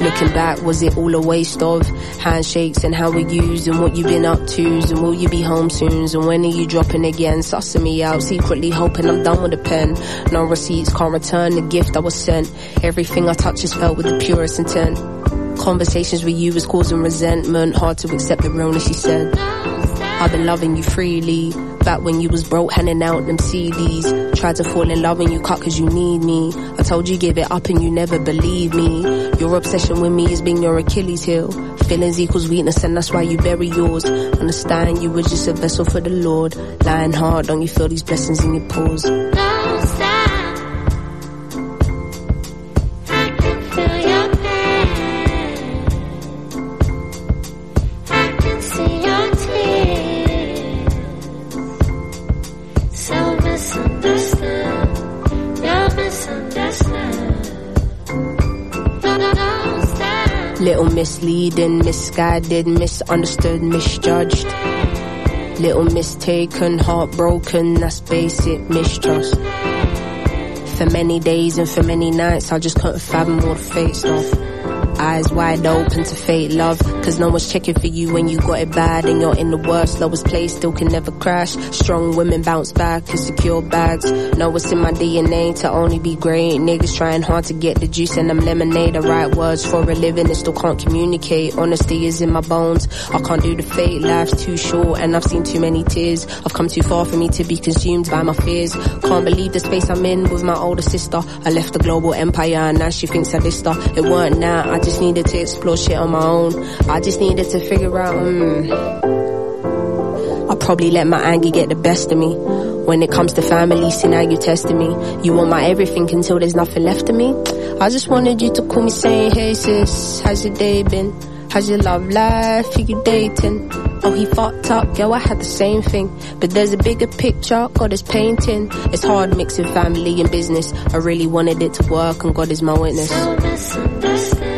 Looking back, was it all a waste of handshakes and how we used and what you've been up to? And will you be home soon? And when are you dropping again? Sussing me out, secretly hoping I'm done with the pen. No receipts, can't return the gift I was sent. Everything I touch is felt with the purest intent. Conversations with you was causing resentment. Hard to accept the realness she said. I've been loving you freely. Back when you was broke, handing out them CDs. Tried to fall in love and you cut cause you need me. I told you give it up and you never believe me. Your obsession with me is being your Achilles heel. Feelings equals weakness and that's why you bury yours. Understand you were just a vessel for the Lord. Lying hard, don't you feel these blessings in your pores? Misleading, misguided, misunderstood, misjudged. Little mistaken, heartbroken, that's basic mistrust. For many days and for many nights, I just couldn't fathom all the fake stuff. Eyes wide open to fate love. Cause no one's checking for you when you got it bad and you're in the worst, lowest place, still can never crash. Strong women bounce back secure bags. Know what's in my DNA to only be great. Niggas trying hard to get the juice and them lemonade. The right words for a living and still can't communicate. Honesty is in my bones. I can't do the fake, life's too short and I've seen too many tears. I've come too far for me to be consumed by my fears. Can't believe the space I'm in with my older sister. I left the global empire and now she thinks I dissed. It weren't now, I just needed to explore shit on my own. I just needed to figure out, hmm. I probably let my anger get the best of me. When it comes to family, see now you're testing me. You want my everything until there's nothing left of me. I just wanted you to call me saying, hey sis, how's your day been? How's your love life? Are you dating? Oh, he fucked up, yo, I had the same thing. But there's a bigger picture, God is painting. It's hard mixing family and business. I really wanted it to work, and God is my witness. So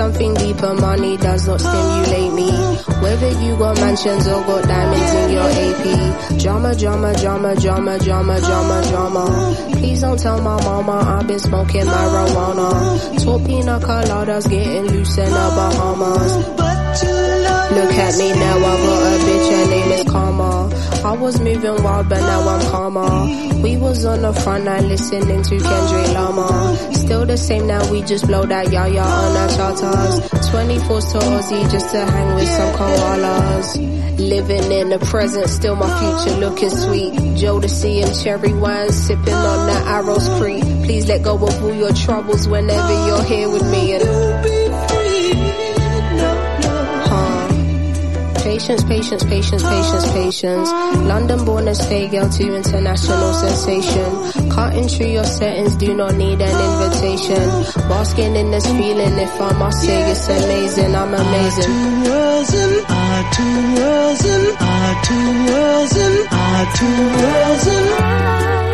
something deeper, money does not stimulate me. Whether you got mansions or got diamonds in your AP. Drama, drama, drama, drama, drama, drama, drama. Please don't tell my mama I've been smoking marijuana. Tall pina coladas getting loose in the Bahamas. Look at me now, I got a bitch, her name is. I was moving wild, but now I'm calmer. We was on the front line listening to Kendrick Lamar. Still the same now, we just blow that yaya on our charters. 24s to Aussie just to hang with some koalas. Living in the present, still my future looking sweet. Jodeci and cherry wine, sipping on that Arrows Creek. Please let go of all your troubles whenever you're here with me. And Patience, patience, patience, patience, patience. London born and stay girl to international sensation. Through your settings, do not need an invitation. Basking in this feeling, if I must say it's amazing, I'm amazing. Two worlds and our two worlds and our two worlds and our two worlds and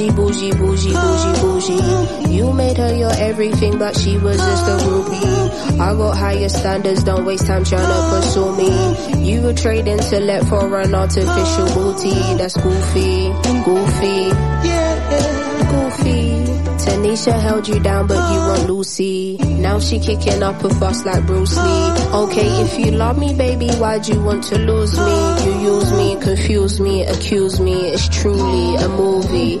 Bougie, bougie, bougie, bougie, bougie. You made her your everything, but she was just a groupie. I got higher standards, don't waste time trying to pursue me. You would trade intellect for an artificial booty. That's goofy, goofy, yeah, goofy. Tanisha held you down, but you want Lucy. Now she kicking up a fuss like Bruce Lee. Okay, if you love me, baby, why'd you want to lose me? You use me, confuse me, accuse me. It's truly a movie.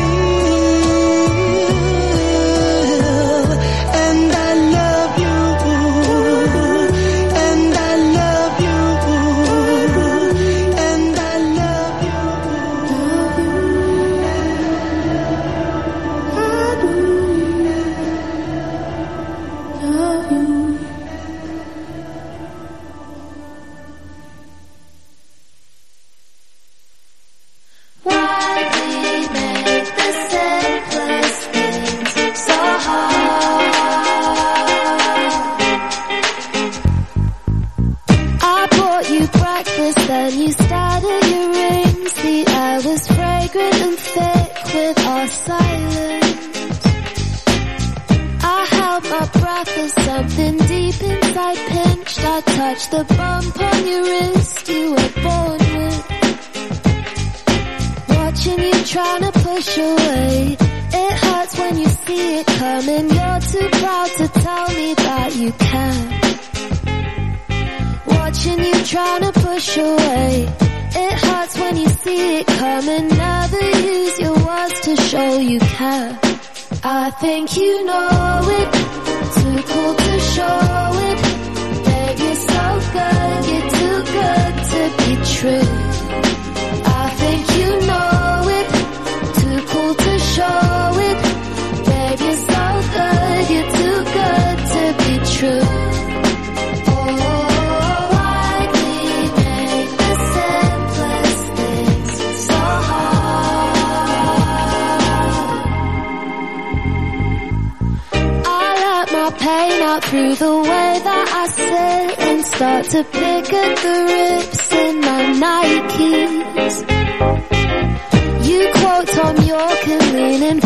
Through the way that I sit and start to pick at the rips in my Nikes. You quote Thom Yorke and lean in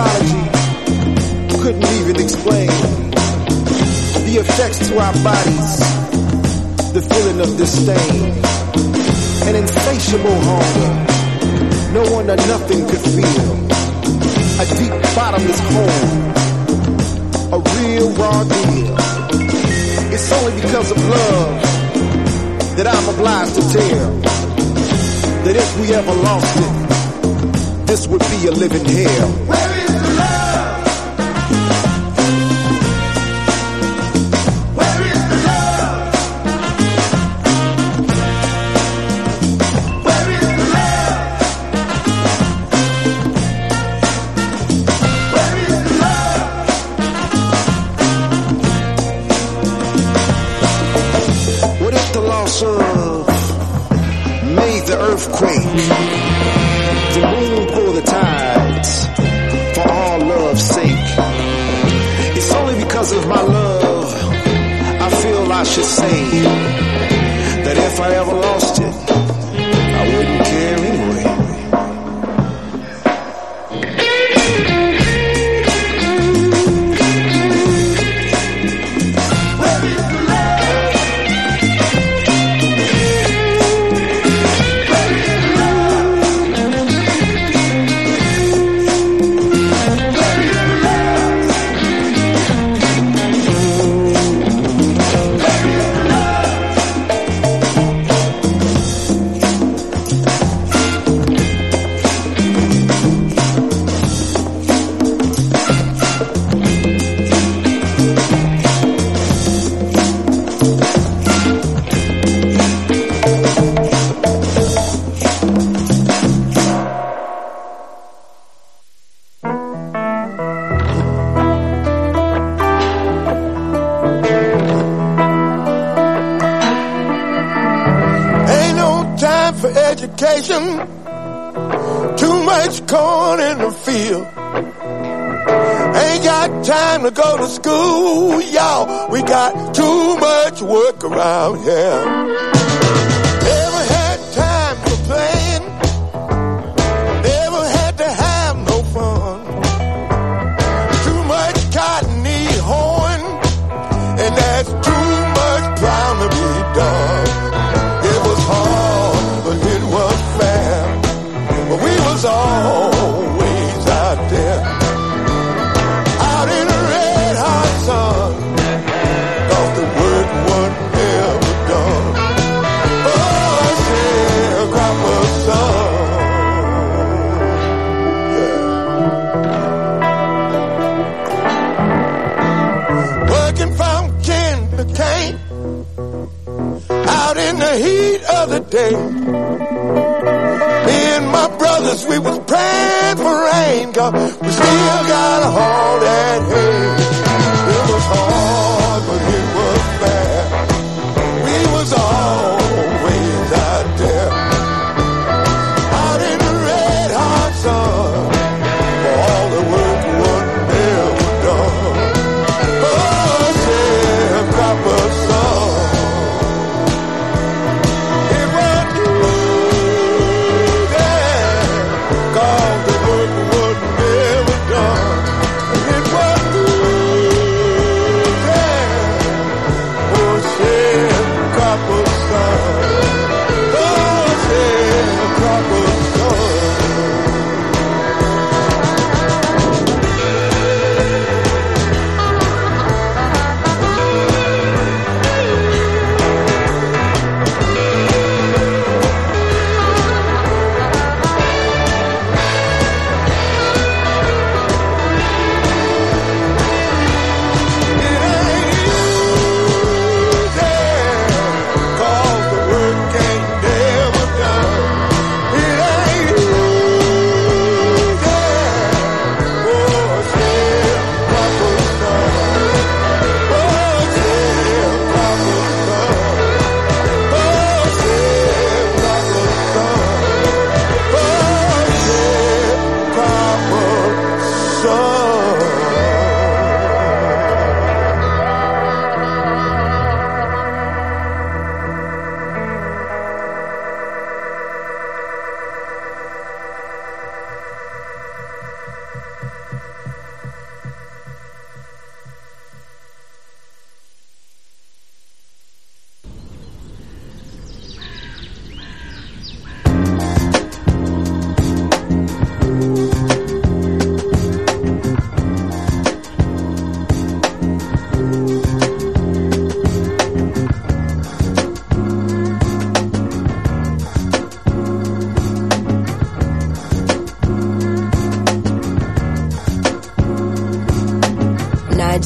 astrology couldn't even explain the effects to our bodies, the feeling of disdain, an insatiable hunger no one or nothing could feel, a deep bottomless hole, a real raw deal. It's only because of love that I'm obliged to tell that if we ever lost it, this would be a living hell.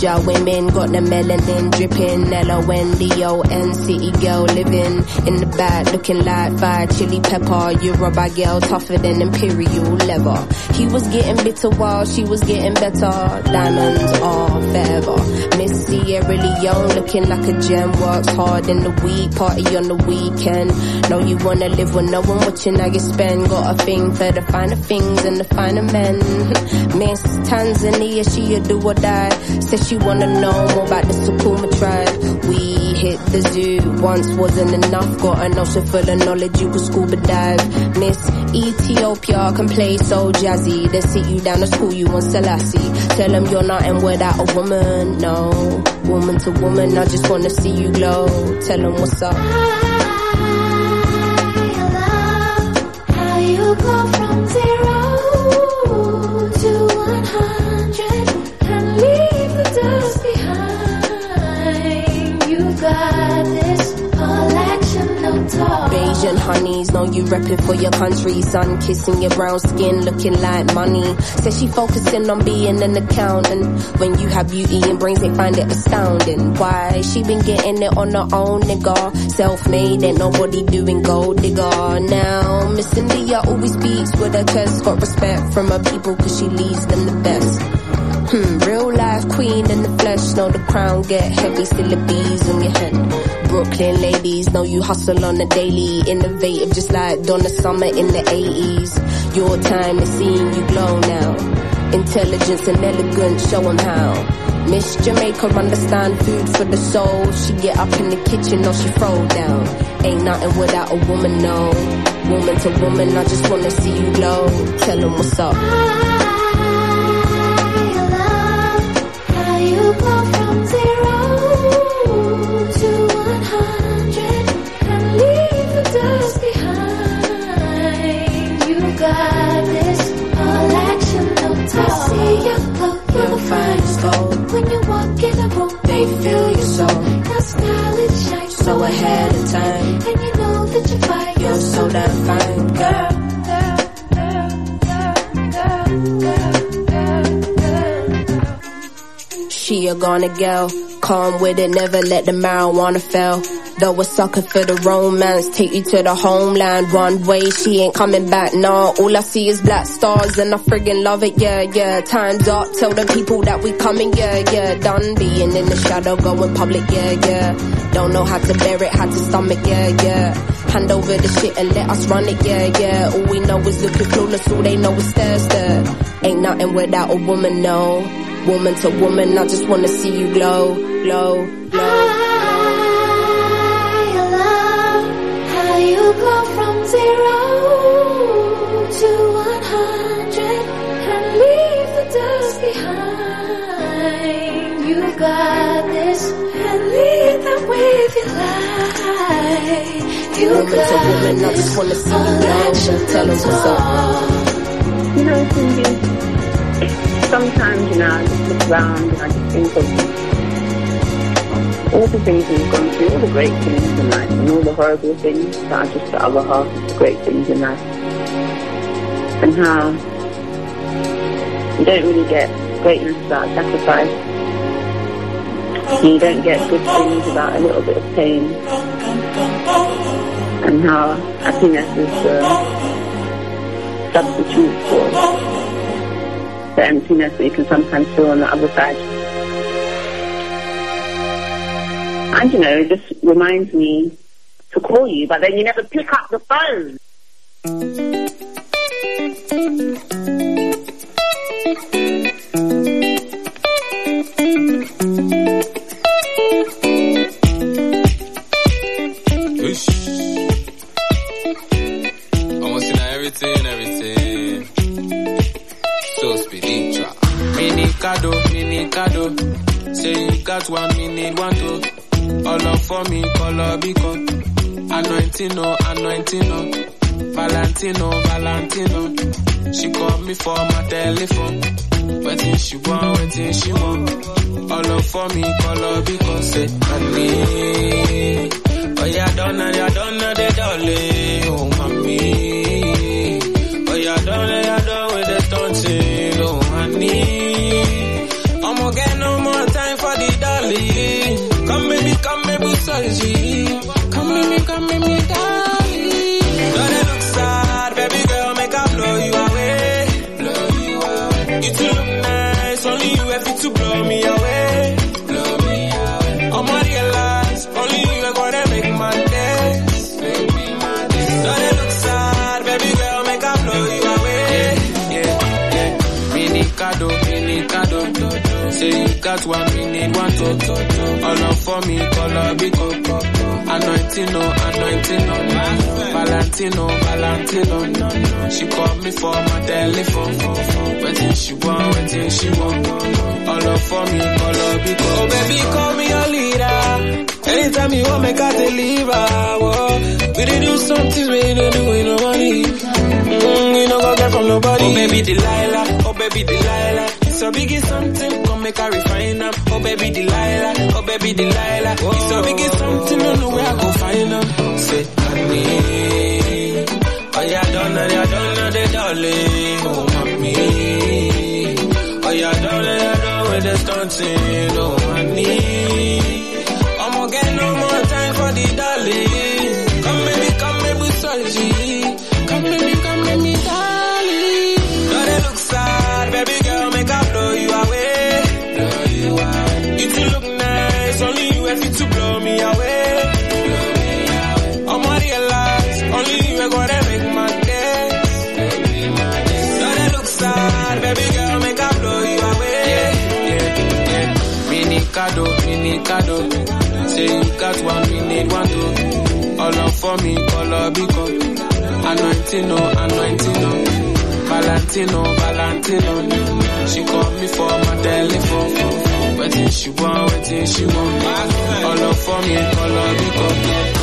Niger women got the melanin dripping. L-O-N-D-O-N city girl living in the back looking like fire chili pepper. Yoruba girl tougher than imperial leather. He was getting bitter while she was getting better. Diamonds are forever. Miss Sierra Leone looking like a gem. Works hard in the week, party on the weekend. Know you wanna live with no one watching how you spend. Got a thing for the finer things and the finer men. Miss Tanzania, she a do or die. Said she wanna know more about the Sukuma tribe. We hit the zoo, once wasn't enough. Got an ocean full of knowledge, you could scuba dive. Miss Ethiopia can play so jazzy. They sit you down to school, you want Selassie. Tell them you're nothing without a woman, no. Woman to woman, I just wanna see you glow. Tell them what's up. I love How you go know you repping for your country. Sun kissing your brown skin, looking like money. Says she focusing on being an accountant. When you have beauty and brains, they find it astounding. Why? She been getting it on her own, nigga. Self-made, ain't nobody doing gold digger. Now, Miss India always speaks with her chest. Got respect from her people cause she leads them the best. Hmm, real life queen in the flesh. Know the crown get heavy, still the bees on your head. Brooklyn ladies know you hustle on the daily. Innovative just like Donna Summer in the 80s. Your time is seeing you glow now. Intelligence and elegance, show 'em how. Miss Jamaica understand food for the soul. She get up in the kitchen or she throw down. Ain't nothing without a woman, no. Woman to woman, I just wanna see you glow. Tell 'em what's up. She a girl, calm with it, never let the marijuana fail. Though a sucker for the romance, take you to the homeland. One way, she ain't coming back, nah. All I see is black stars and I friggin' love it, yeah, yeah. Time's up, tell the people that we coming, yeah, yeah. Done being in the shadow, going public, yeah, yeah. Don't know how to bear it, how to stomach, yeah, yeah. Hand over the shit and let us run it, yeah, yeah. All we know is looking flawless, all they know is stare, stare. Ain't nothing without a woman, no. Woman to woman, I just wanna see you glow, glow, glow. How you go from zero to one hundred and leave the dust behind. You got this and lead them with your life. You Woman to got woman, I just wanna see you glow. Tell us what's up. You know, Cindy, sometimes, you know, I just look around and I just think of all the things we've gone through, all the great things in life, and all the horrible things that are just the other half of the great things in life. And how you don't really get greatness without sacrifice. And You don't get good things without a little bit of pain. And how happiness is the substitute for the emptiness that you can sometimes feel on the other side. And you know, it just reminds me to call you, but then you never pick up the phone. Got one, me need one too. All up for me, color beacon. Anointing, no, anointing, oh. no. Valentino, oh, Valentino. She called me for my telephone. Waiting she want, waiting she want. All up for me, color because say, honey. Oh yeah, don't know, yeah, don't know the dolly. Eh, oh mommy. Got one, we need one to All up for me, color bico. Anointing, no, anointing, no. Valentino, Valentino. She called me for my telephone. Waiting she want, waiting she want. All up for me, color bico. Oh baby, call me your leader. Anytime you want, make I deliver. Whoa. We did do some things we didn't do with no money. Mm, you know, go get from nobody. Oh baby, Delilah. Oh baby, Delilah. It's a biggie something, come make her refine them. Oh baby Delilah, oh baby Delilah. It's a biggie something, don't know where I go find them. Say, honey, oh yeah, don't know, yeah, don't know the dolly. Oh mommy, oh yeah, don't know, yeah, don't with the stunting. Oh honey, I'ma get no more time for the dolly. Come baby, come baby, sorry. Cado. Say you got one, need one too. All up for me, color bico. Anointing, no, anointing, no. Valentino, Valentino. She called me for my telephone. Waiting she want, waiting she want. All up for me, color bico. Mini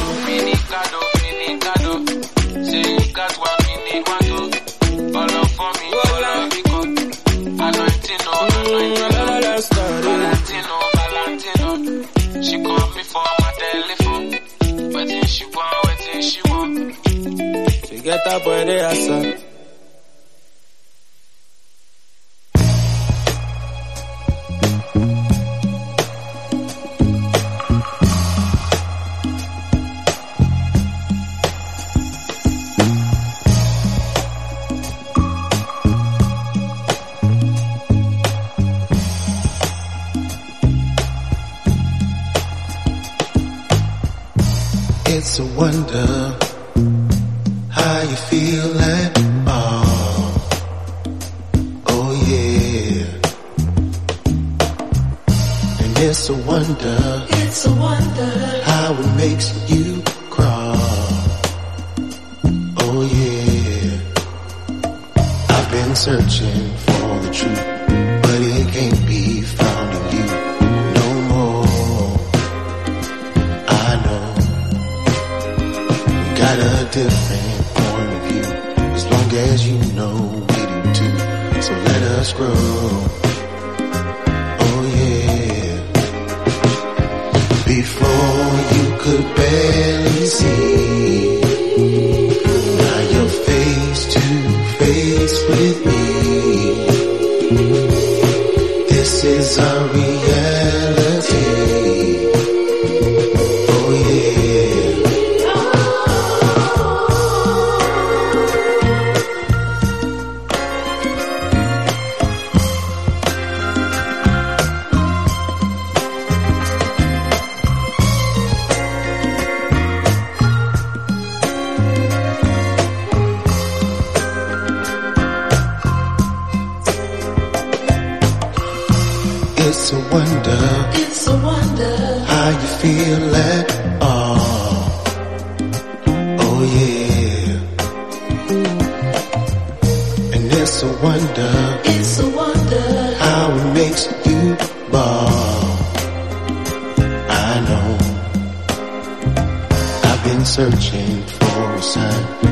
searching for a sign,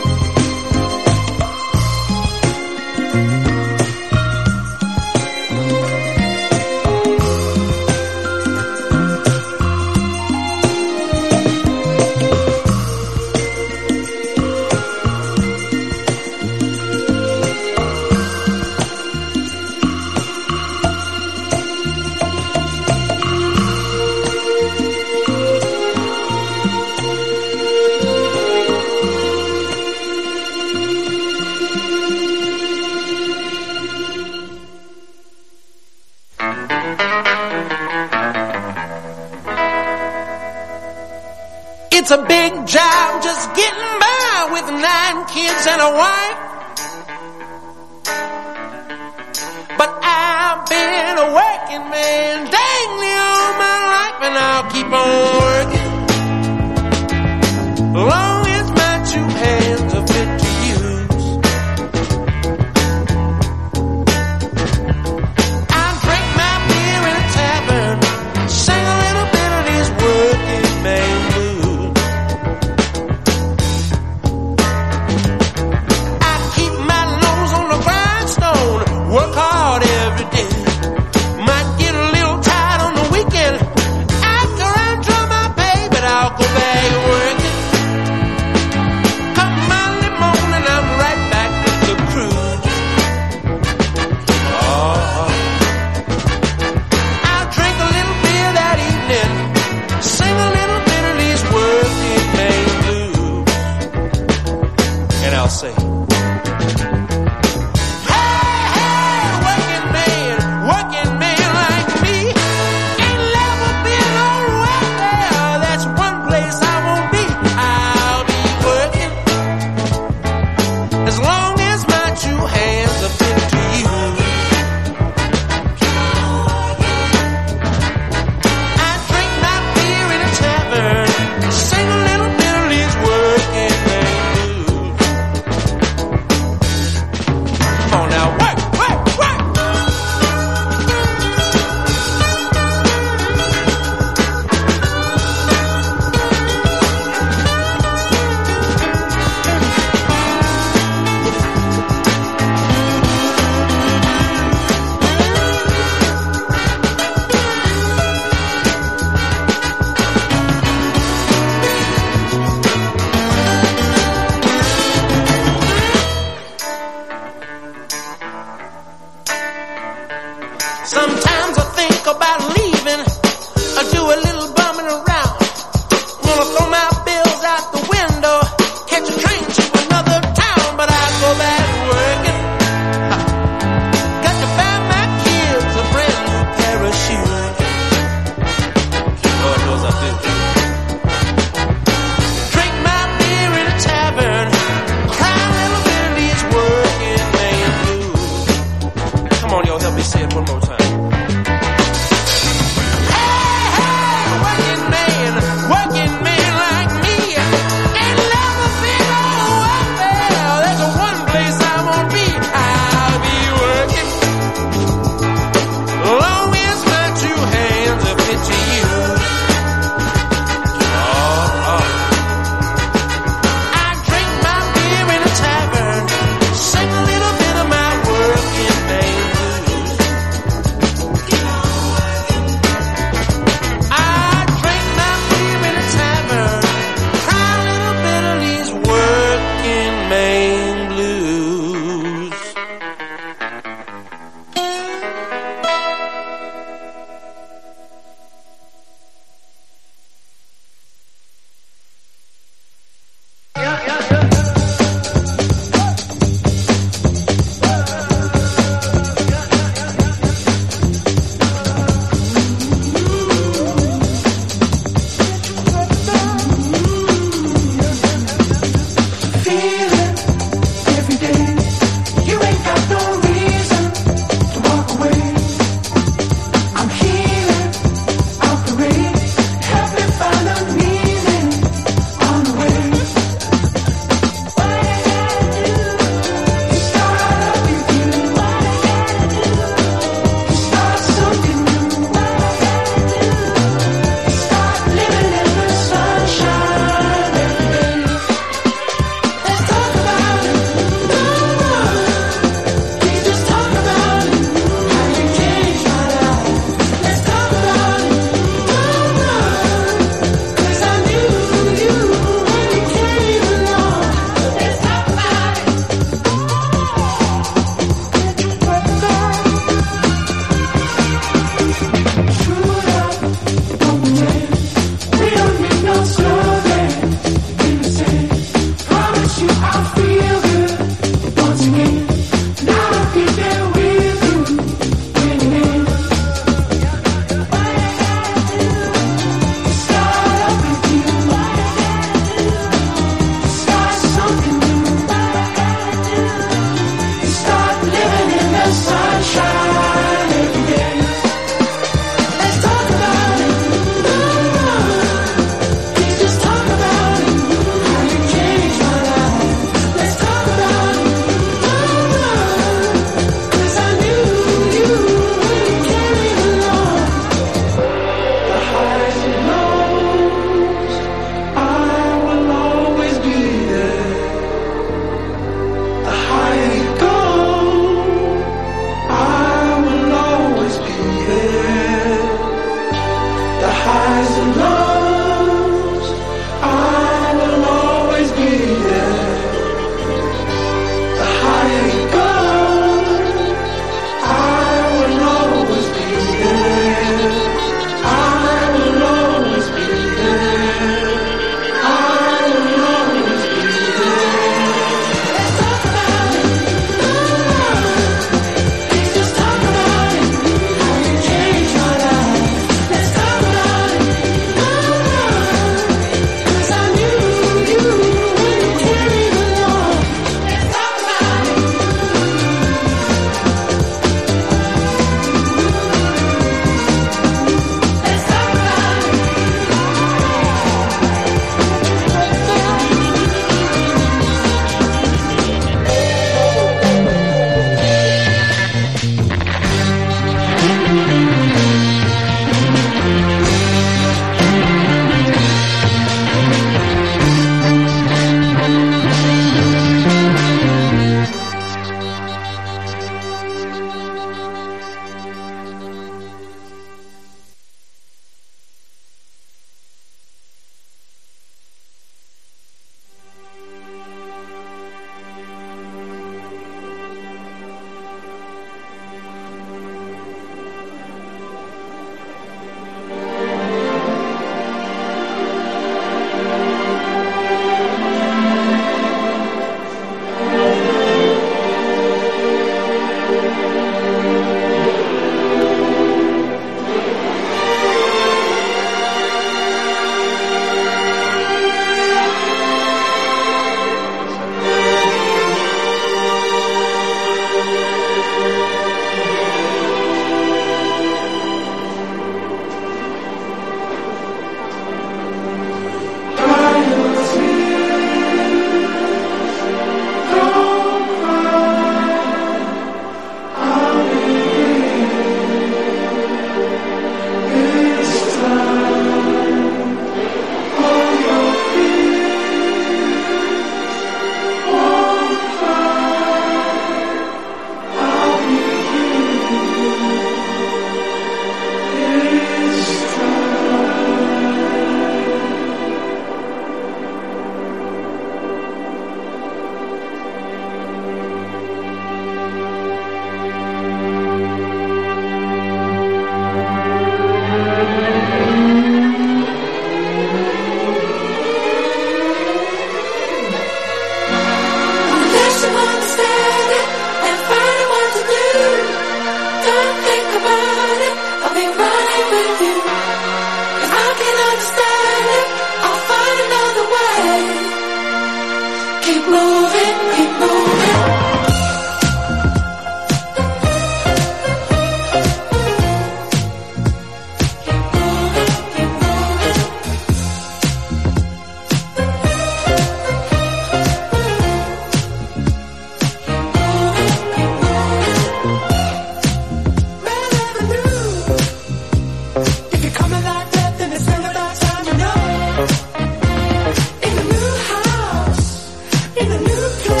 in a new car.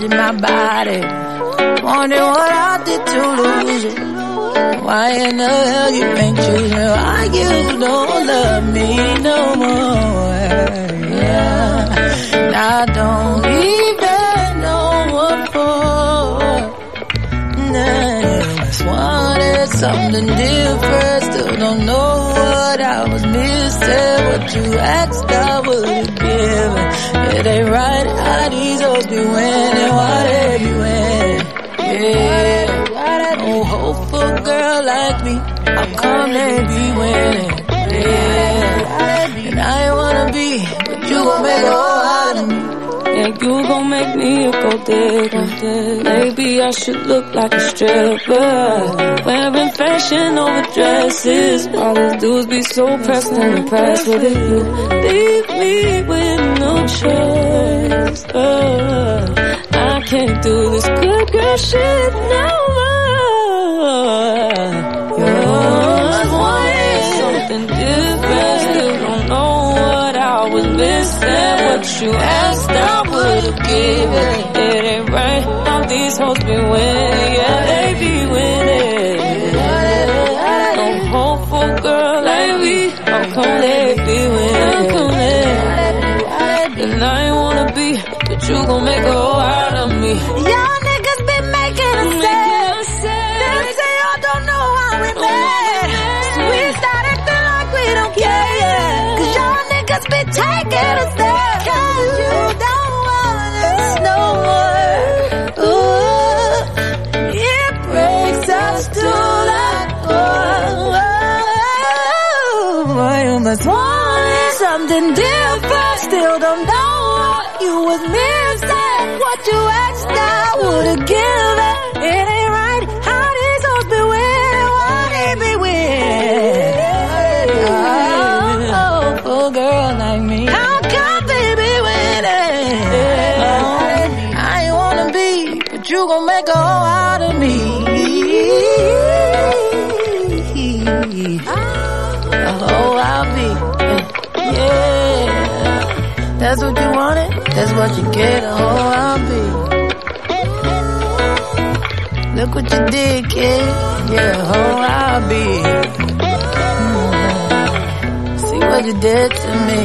Home my body. Wondering what I did to lose you. Why in the hell you ain't choosing? Why you don't love me no more? Yeah. I don't even know what for. Nah, just wanted something different. Still don't know what I was missing. What you asked, I would've given. It ain't right how these hoes be winning. Why they be winning? Yeah, no hopeful girl like me. How come they be winning? Yeah, and I ain't wanna be, but you gon' make a Yeah, you gon' make me a gold digger. Maybe I should look like a stripper. Wearing fashion over dresses. All these dudes be so pressed and impressed with it. You leave me with no choice. Uh, I can't do this good girl shit no more. You always wanted something different. Still don't know what I was missing. What you asked, I would've given. It ain't right how these hoes be winning. Yeah, they be winning. No hopeful girl like me. How come they be winning? How come they? And I ain't wanna be, but you gon' make a hoe out of me. Y'all niggas been making a set. They say y'all don't know how we. Oh, so we start acting like we don't care. Cause y'all niggas been taking us there. Was wanted something different. Still don't know what you was missing. What you asked, I would've given. It ain't right how this all be with. Why it be with? Oh, oh, oh, girl like me. How could they be winning? I ain't wanna be, but you gon' make a that's what you wanted, that's what you get, oh, I'll be. Look what you did, kid, yeah, oh, I'll be. Mm -hmm. See what you did to me.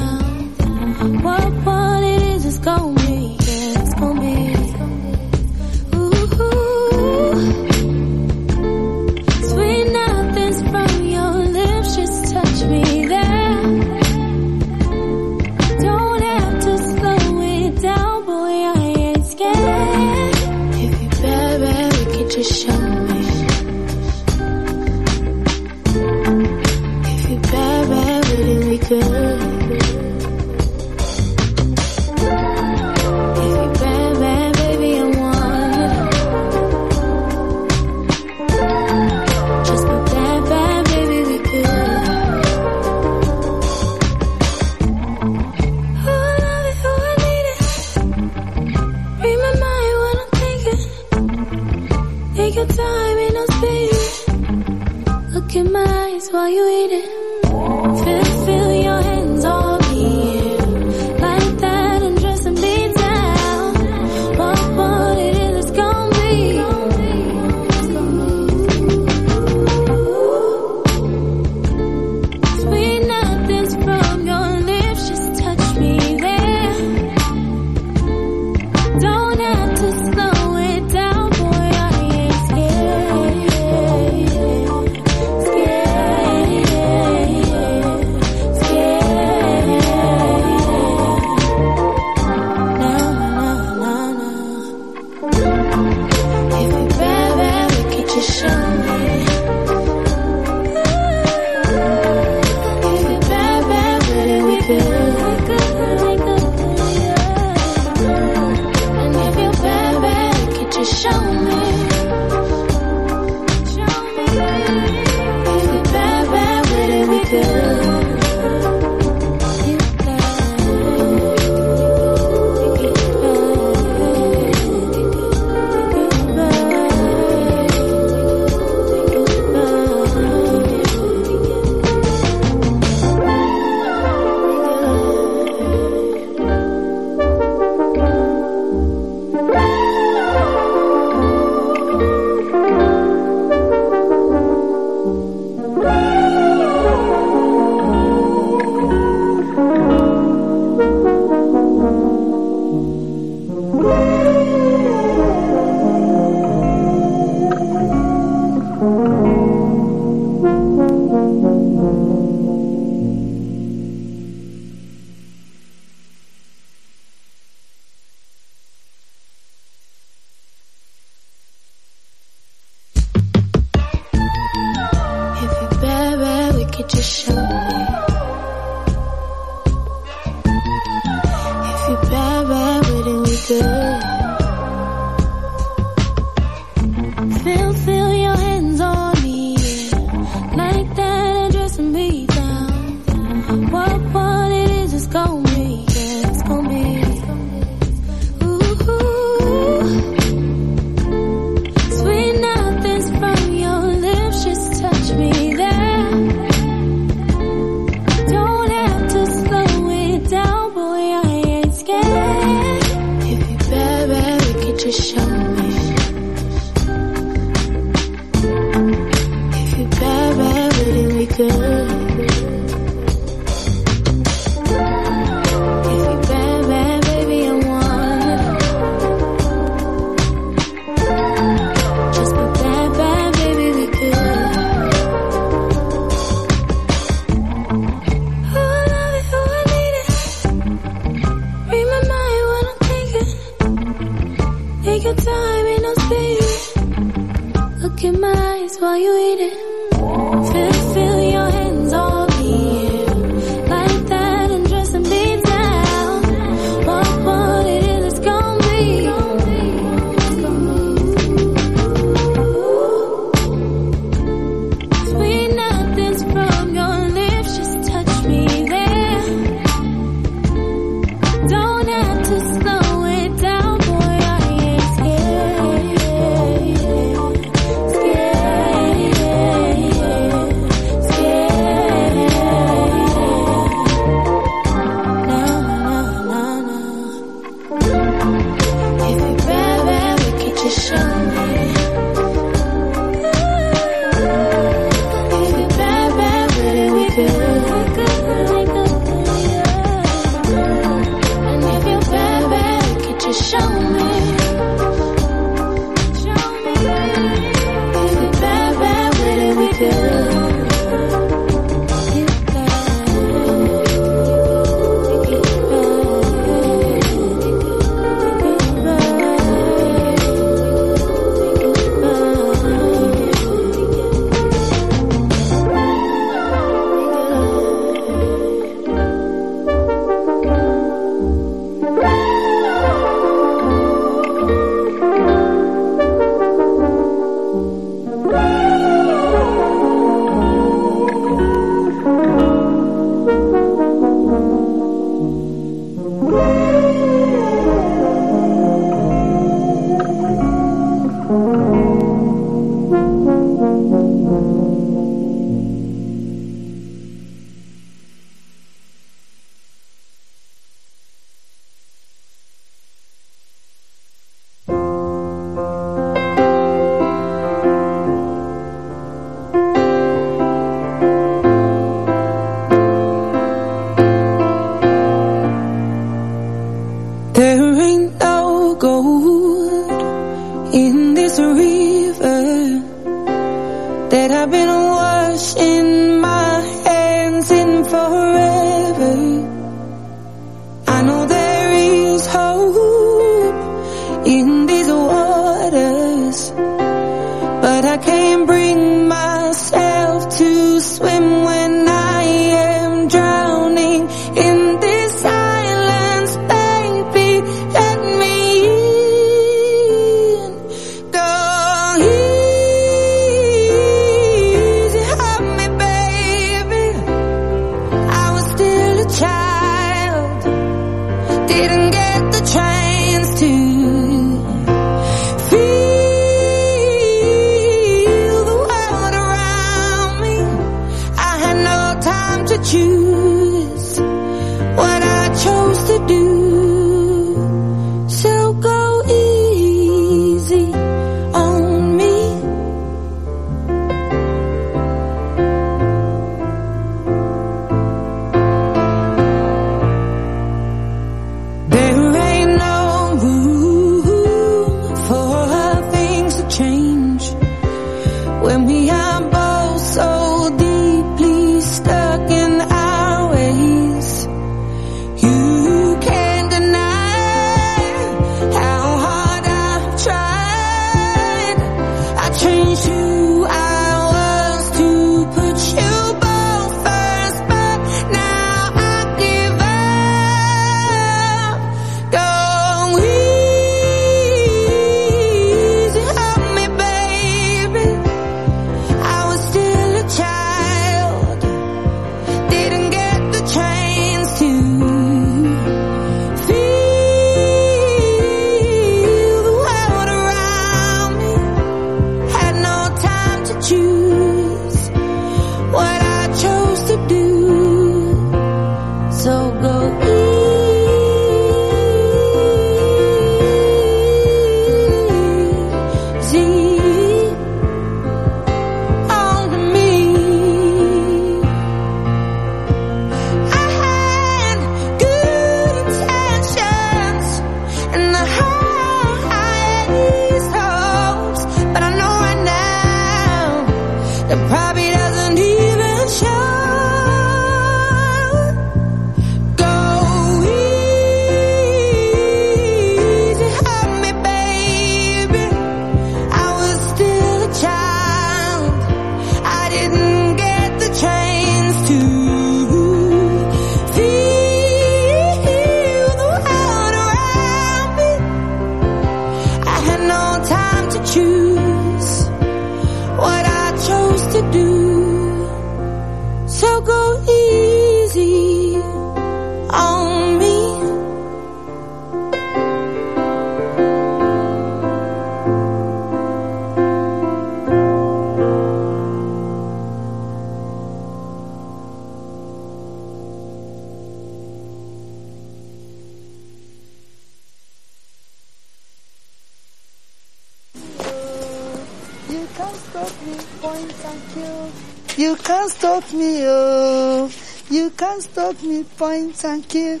Kill.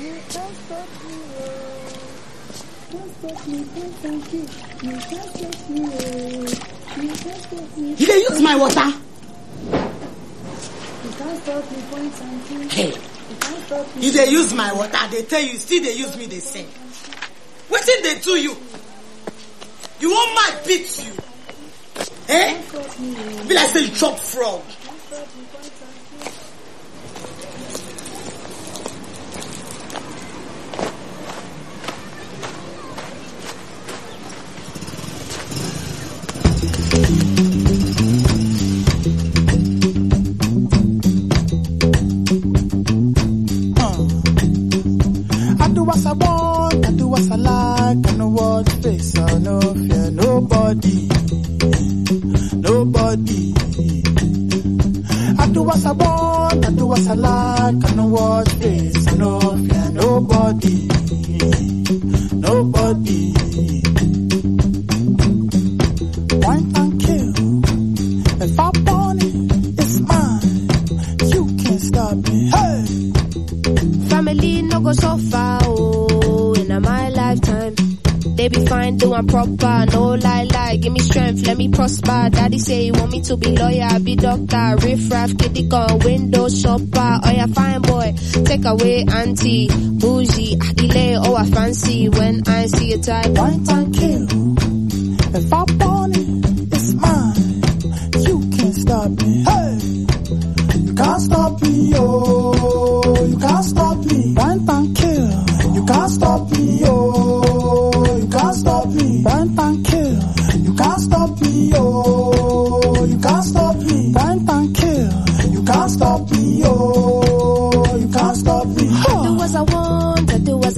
You. You can't stop me. You dey use my water? Hey. You dey use my water, they tell you, still dey use me dey sing. Wetin dey do you? You wan mad beat you? Eh? Be like say you chop frog. To be lawyer, be doctor, riff raff, kitty gun, window shopper. Oh yeah, fine boy, take away auntie,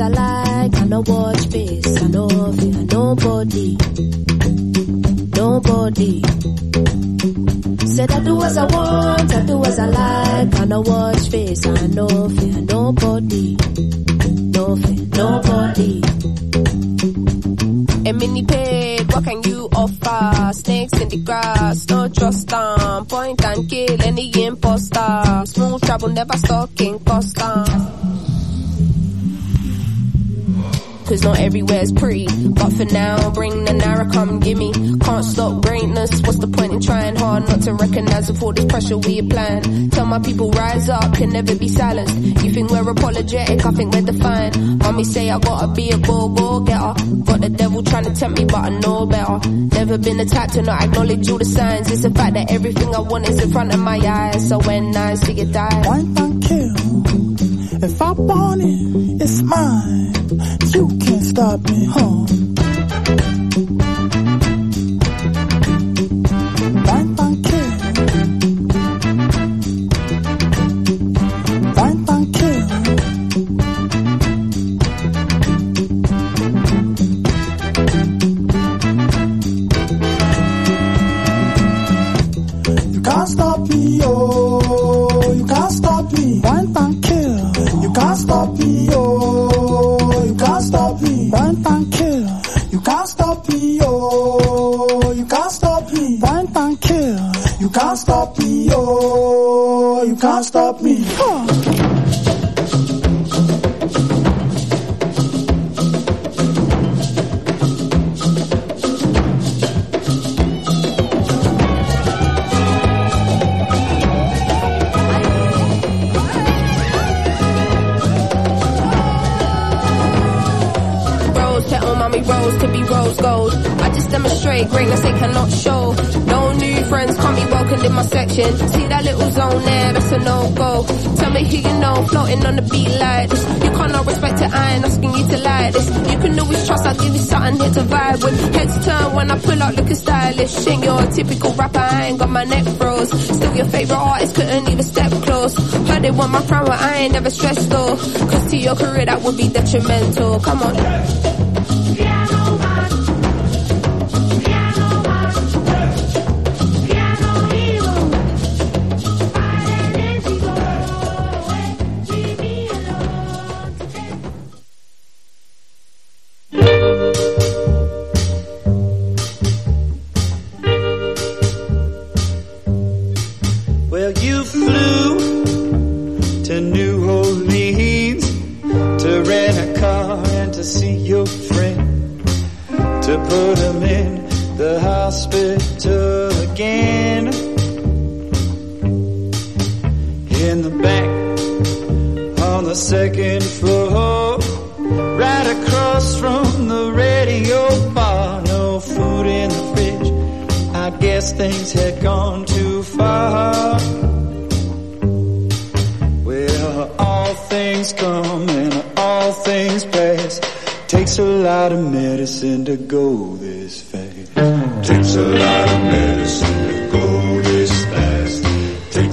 I like. I no watch face, I no fear nobody, nobody. Said I do as I want, I do as I like. I no watch face, I no fear nobody, no fear nobody. A mini pig, what can you offer? Snakes in the grass, no trust them. Point and kill any imposter. Smooth travel, never stalking Costa. Cause not everywhere's pretty. But for now, bring the naira, come gimme. Can't stop greatness. What's the point in trying hard not to recognize all this pressure we applying? Tell my people rise up, can never be silenced. You think we're apologetic, I think we're defiant. Mommy say I gotta be a go go getter. Got the devil trying to tempt me, but I know better. Never been the type to not acknowledge all the signs. It's the fact that everything I want is in front of my eyes. So when I see it die, Point and kill. If I want it, it's mine. You can't stop me, huh? Me. Huh. Floating on the beat like this. You can't not respect it, I ain't asking you to like this. You can always trust, I'll give you something here to vibe with. Heads turn when I pull out looking stylish. Ain't your typical rapper, I ain't got my neck froze. Still your favorite artist, couldn't even step close. Heard they want my crown, but I ain't never stressed though. Cause to your career that would be detrimental. Come on.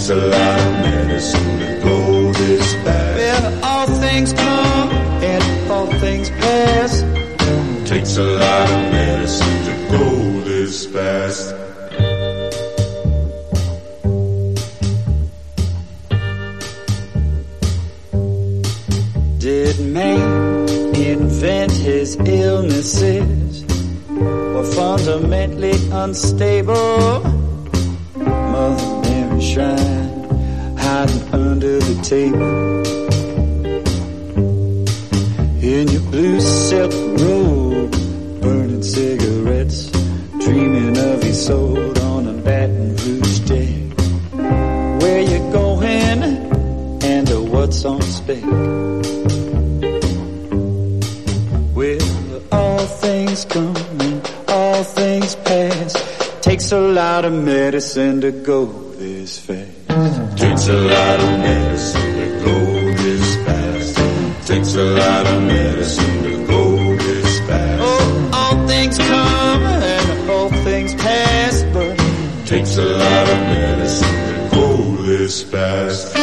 takes a lot of medicine to blow this back. Well, all things come and all things pass. Takes a lot of medicine to go this fast. Did man invent his illnesses? Were fundamentally unstable? in your blue silk robe, burning cigarettes, dreaming of your soul on a Baton Rouge deck. Where you going and what's on spec? Well, all things come and all things pass. Takes a lot of medicine to go this fast. Takes a lot of medicine takes a lot of medicine to go this fast. Oh, all things come and all things pass, but takes a lot of medicine to go this fast.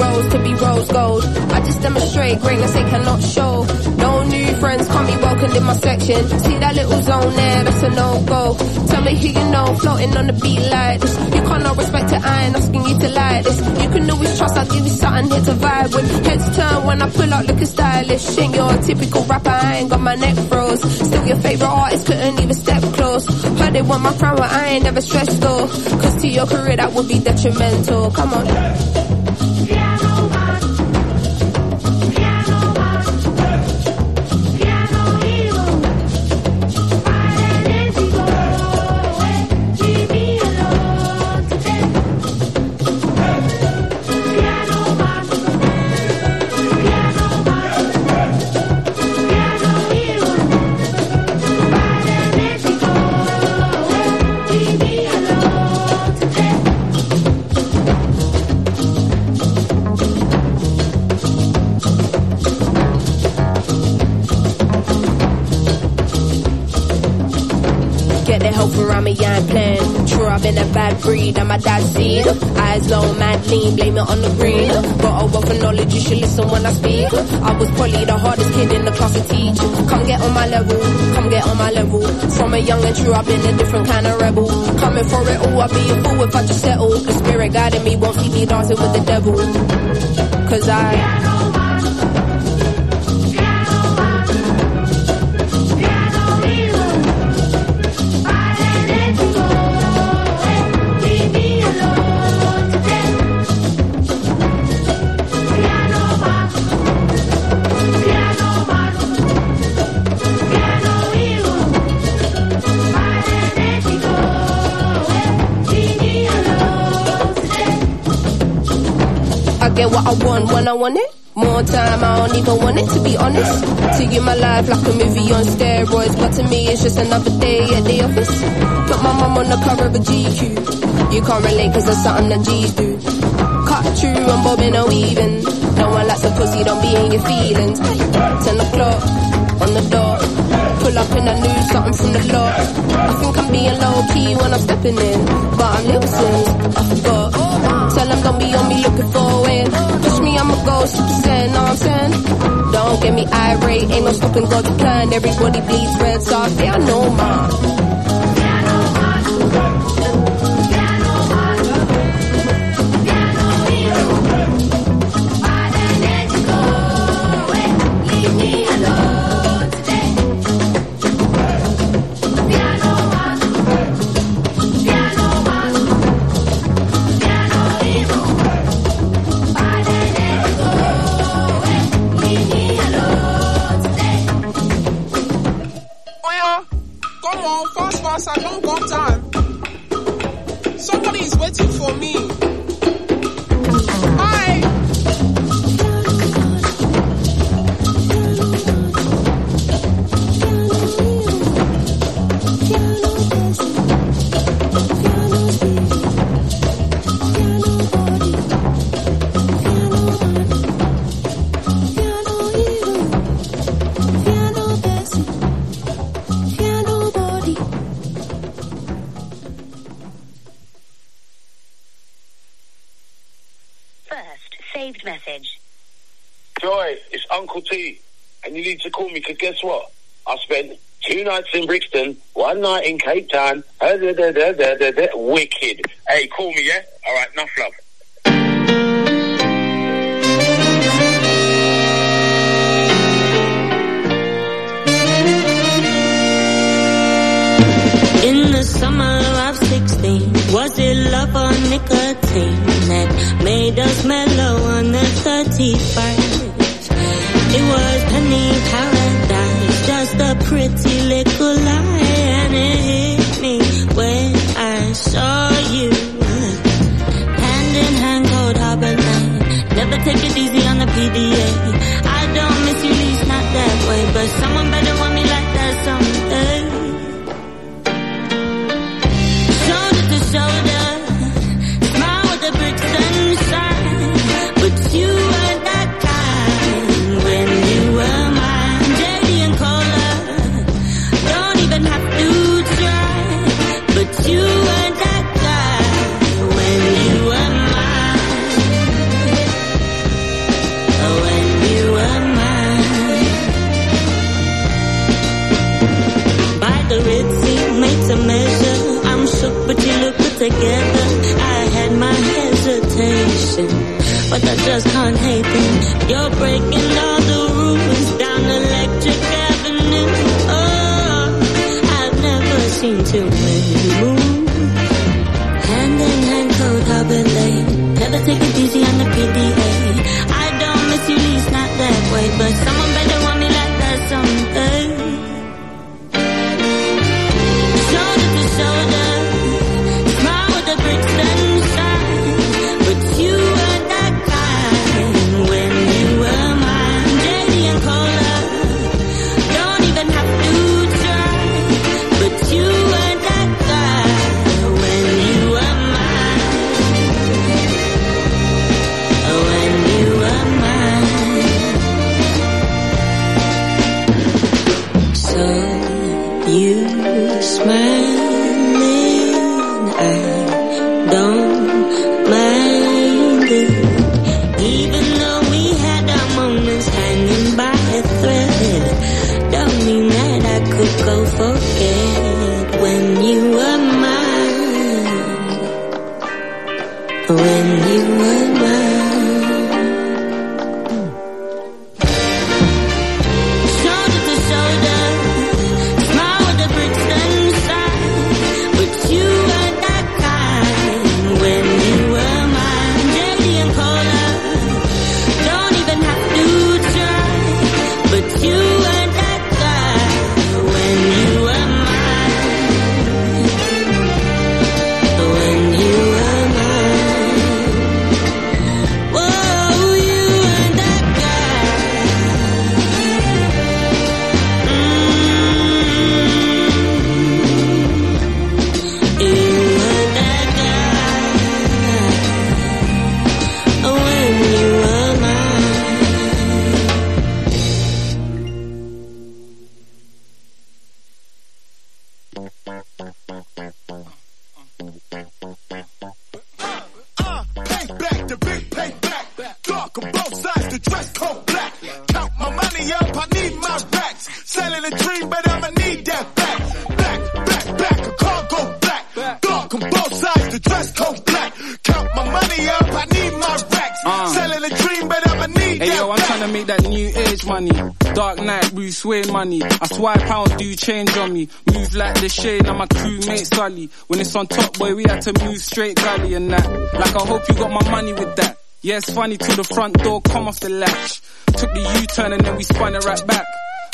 Rose be rose gold. I just demonstrate greatness they cannot show. No new friends can't be welcomed in my section. See that little zone there, that's a no go. Tell me who you know, floating on the beat like this. You can't not respect it, I ain't asking you to like this. You can always trust, I'll give you something here to vibe with. Heads turn when I pull out looking stylish. Ain't your typical rapper, I ain't got my neck froze. Still your favorite artist, couldn't even step close. Heard they want my crown, but I ain't never stressed though. Cause to your career that would be detrimental. Come on. Get I've been a bad breed, and my dad's seed. Eyes low, mad lean, blame it on the green. Got a oh, wealth of knowledge, you should listen when I speak. I was probably the hardest kid in the class to teach. Come get on my level, come get on my level. From a young and true, I've been a different kind of rebel. Coming for it all, I'd be a fool if I just settle. The spirit guiding me won't see me dancing with the devil. Cause I. what I want when I want it. More time, I don't even want it to be honest. To you, my life like a movie on steroids, but to me, it's just another day at the office. Put my mum on the cover of a GQ. You can't relate cause there's something that G's do. Cut through, I'm bobbing or weaving. No one likes a pussy, don't be in your feelings. Ten o'clock on the dot. Pull up and I knew something from the lot. I think I'm being low key when I'm stepping in, but I'm losing. I forgot. Tell them don't be on me looking for win. Push me, I'ma go super saiyan, know what I'm saying? Don't get me irate, ain't no stopping God's plan. Everybody bleeds red, so I know mine. Saved message. Joy, it's Uncle T, and you need to call me, because guess what? I spent two nights in Brixton, one night in Cape Town. Wicked. Hey, call me, yeah? All right, enough love. Nicotine that made us mellow on the 31st? It was penny paradise, just a pretty little lie, and it hit me when I saw you. Hand in hand, cold harbor line. Never take it easy on the PDA. I don't miss you, least not that way, but someone but I just can't hate them. You're breaking all the rules down Electric Avenue. Oh, I've never seen too many move. Hand in hand, cold harbor lane. Never take it easy on the PDA. I don't miss you, least not that way, but someone money. Dark night, Bruce Wayne money. I swipe pounds, do change on me. Move like the shade, and my crewmate Sully. When it's on top, boy, we had to move straight gully and that. Like I hope you got my money with that. Yeah, funny till the front door come off the latch. Took the U-turn and then we spun it right back.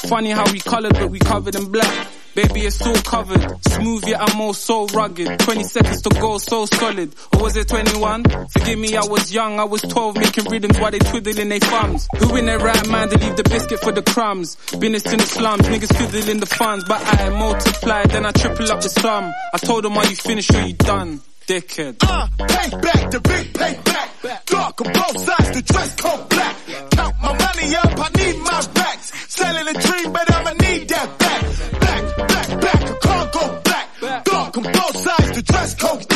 Funny how we colored, but we covered in black. Baby, it's all covered. Smooth, yet I'm all so rugged. 20 seconds to go, so solid. Or was it 21? Forgive me, I was young. I was 12, making rhythms while they twiddling their thumbs. Who in their right mind to leave the biscuit for the crumbs? Business in the slums, niggas fiddling the funds. But I multiply, then I triple up the sum. I told them, are you finished or you done? Dickhead. Uh, payback, the big payback. Dark on both sides, the dress code black. Count my money up, I need my racks. Selling a dream, but I'ma need that back. Back, back, back, I can't go black. Dark on both sides, the dress code black.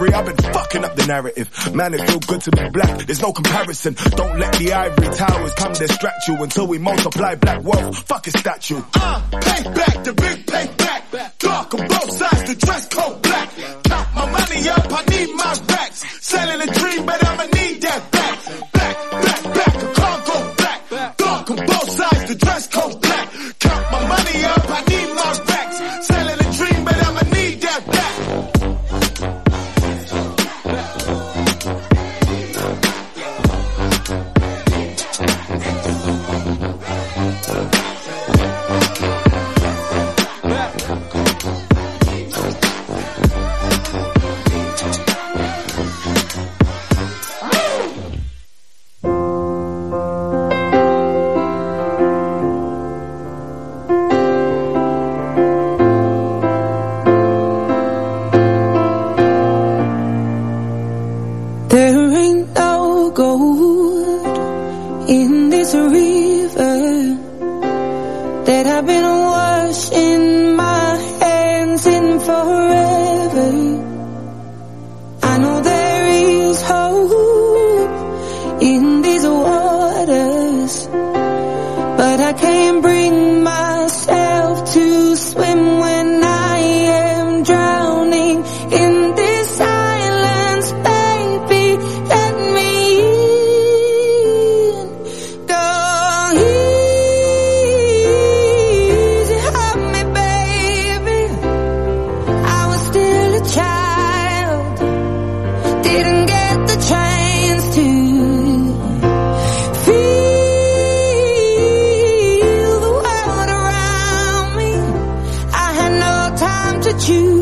1993. I've been fucking up the narrative. Man, it feel good to be black. There's no comparison. Don't let the ivory towers come distract you until we multiply black wealth. Fuck a statue. Uh, payback, the big payback. Dark on both sides, the dress code black. Count my money up, I need my racks. Selling a dream, but I'ma need that back. Back, back, choose.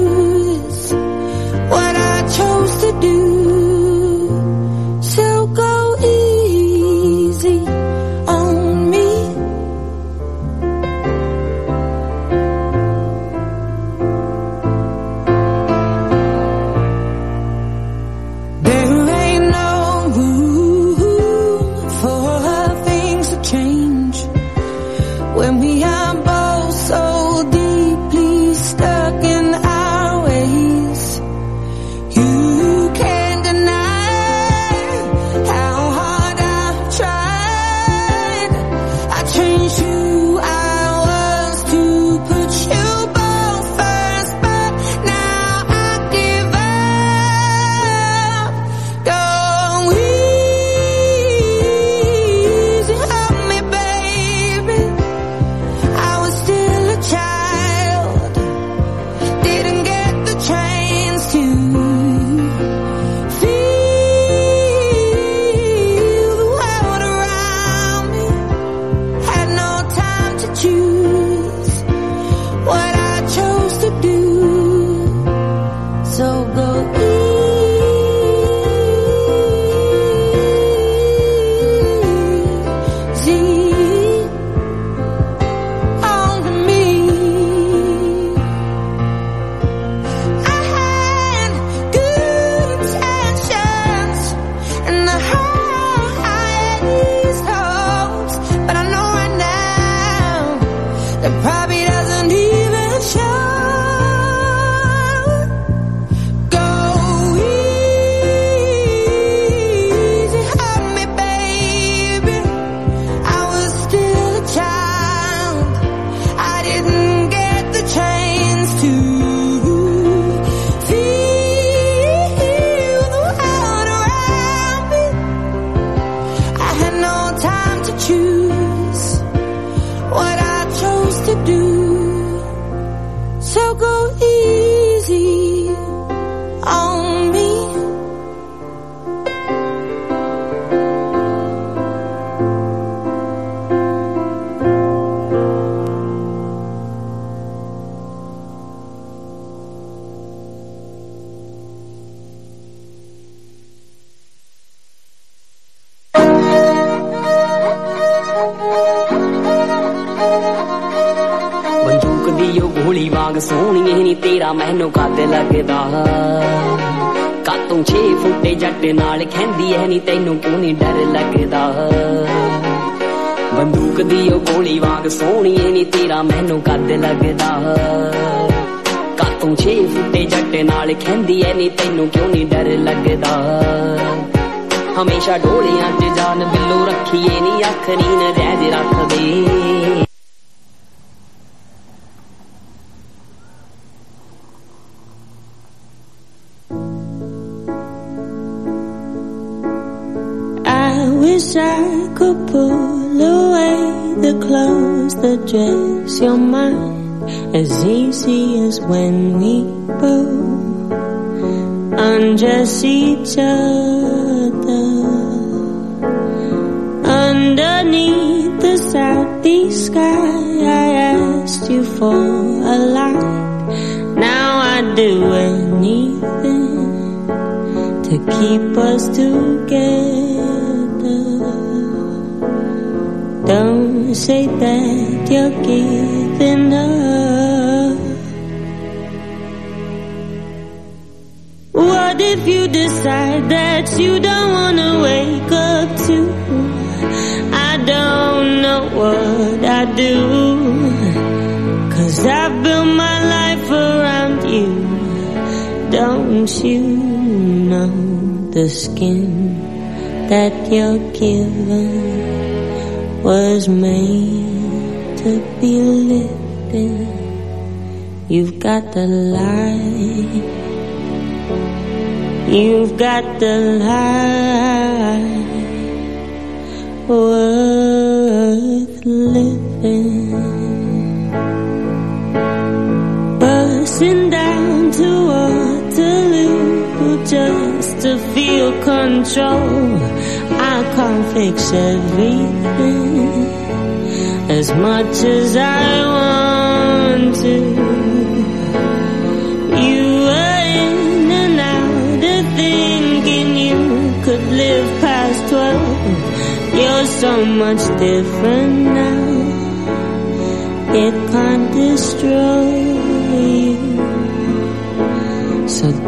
A. Now I'd do anything to keep us together. Don't say that you're giving up. What if you decide that you don't wanna wake up to? I don't know what I do. Cause I built my life around you. Don't you know the skin that you're given was made to be lived in? You've got the light. You've got the light worth living. Down to Waterloo just to feel control. I can't fix everything as much as I want to. You were in and out of thinking you could live past twelve. You're so much different now. It can't destroy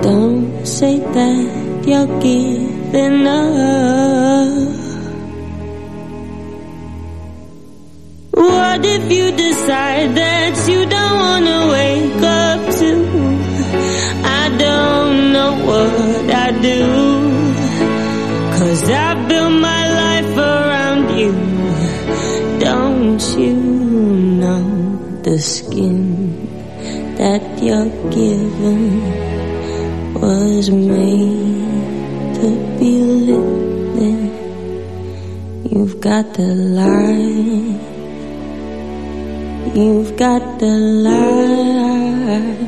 don't say that you're giving up. What if you decide that you don't wanna wake up to? I don't know what I do. Cause I built my life around you. Don't you know the skin that you're given was made to be lived in? You've got the light. You've got the light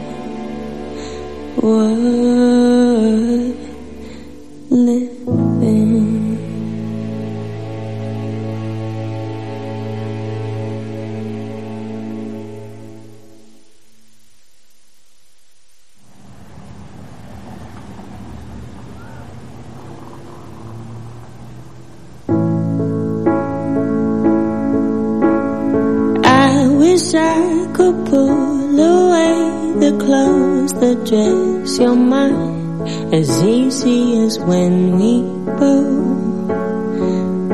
as easy as when we both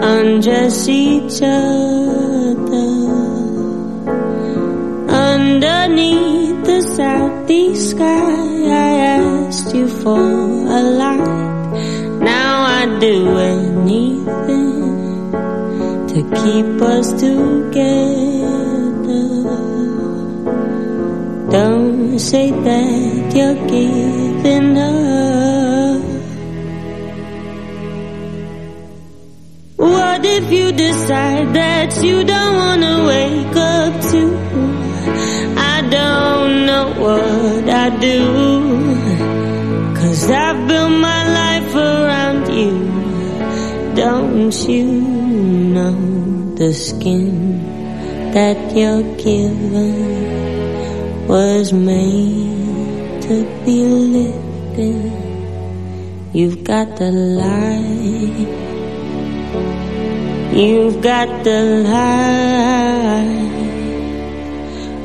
undress each other underneath the southeast sky. I asked you for a light. Now I'd do anything to keep us together. Don't say that you're giving up. If you decide that you don't wanna wake up to? I don't know what I do. Cause I've built my life around you. Don't you know the skin that you're given was made to be in? You've got the light You've got the life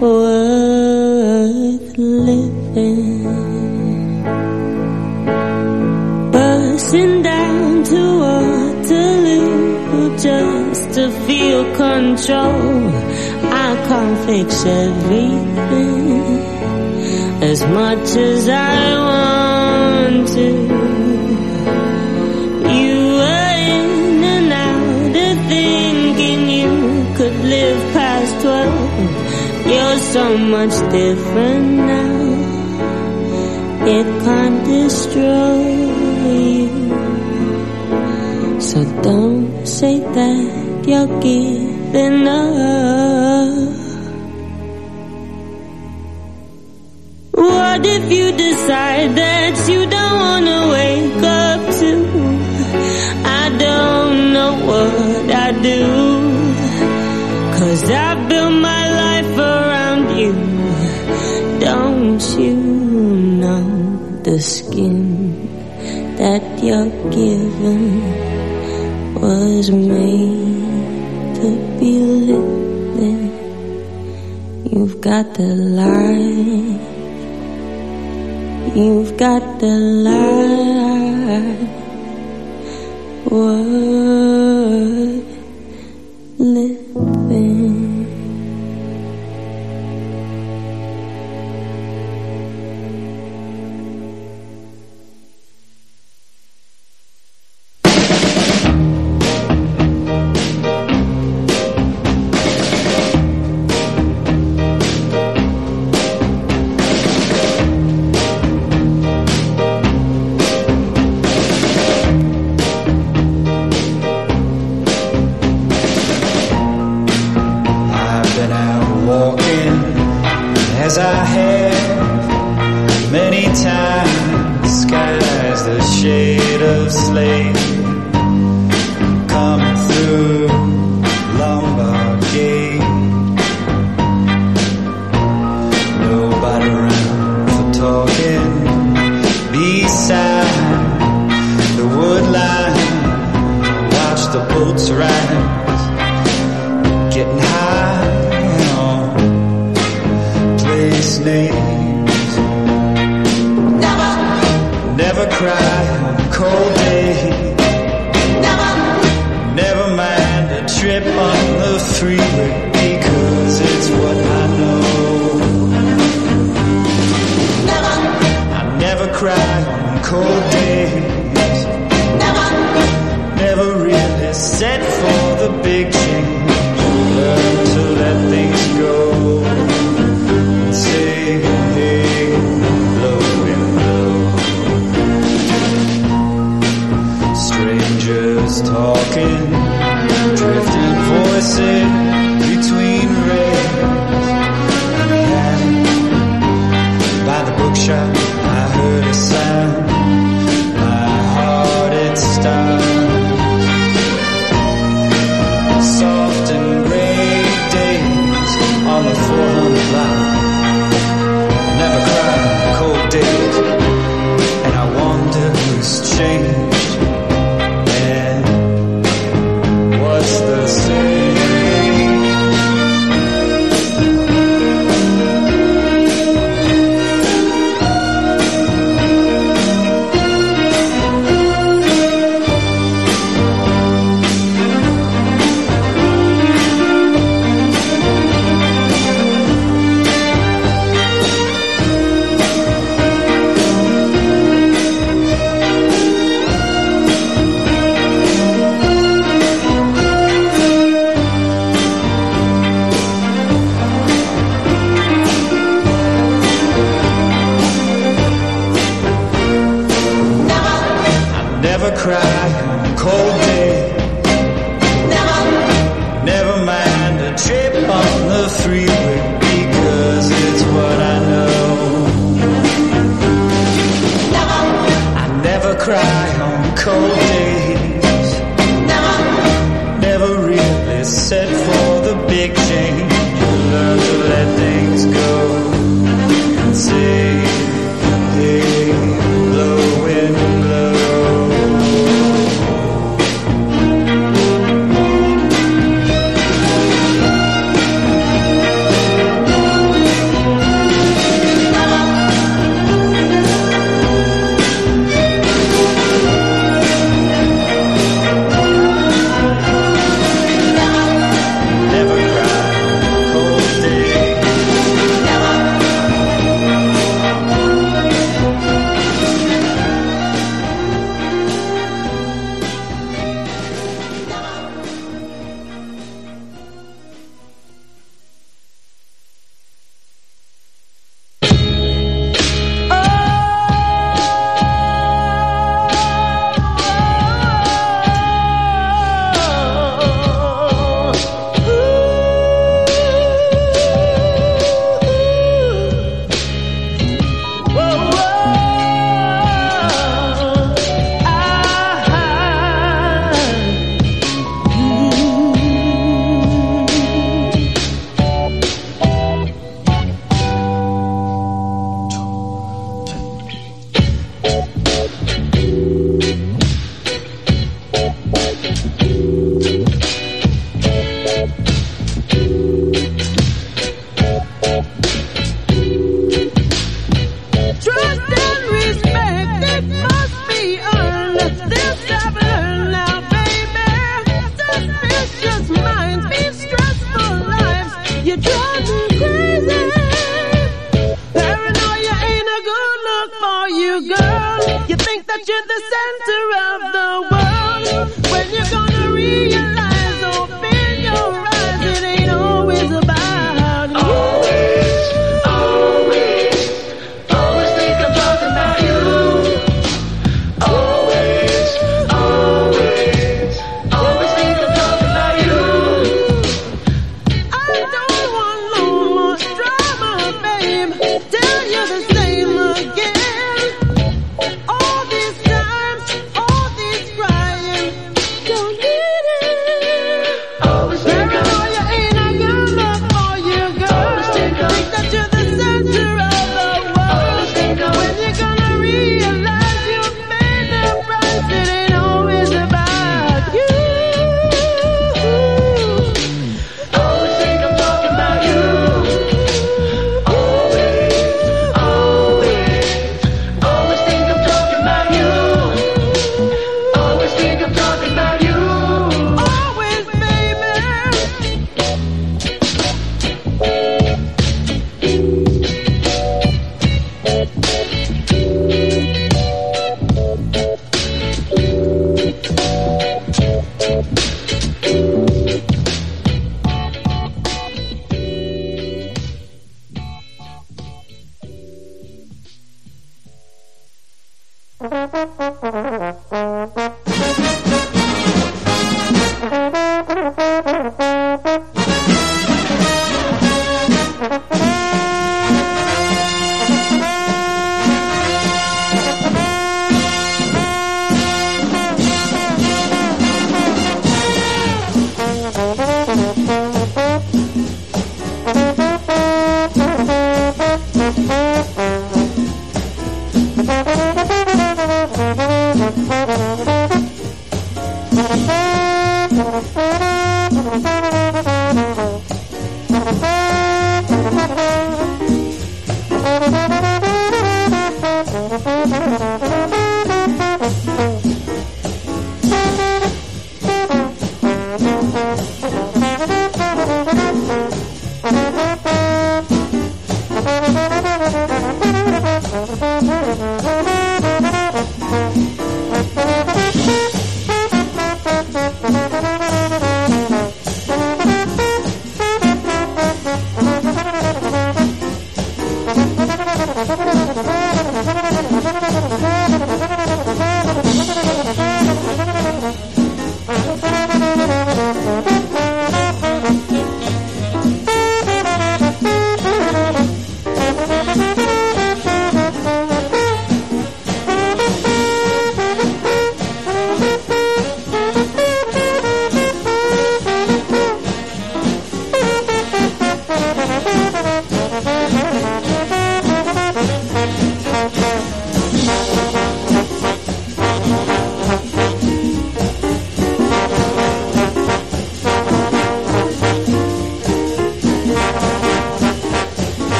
worth living. Bursting down to Waterloo just to feel control. I can't fix everything as much as I want to. twelve. You're so much different now. It can't destroy you. So don't say that you're giving up. What if you decide that you don't wanna wake up to? I don't know what I do. you're given was made to be lived in. You've got the life. You've got the life.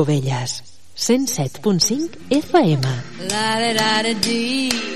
Covelles, 107.5 FM. La da da da dee.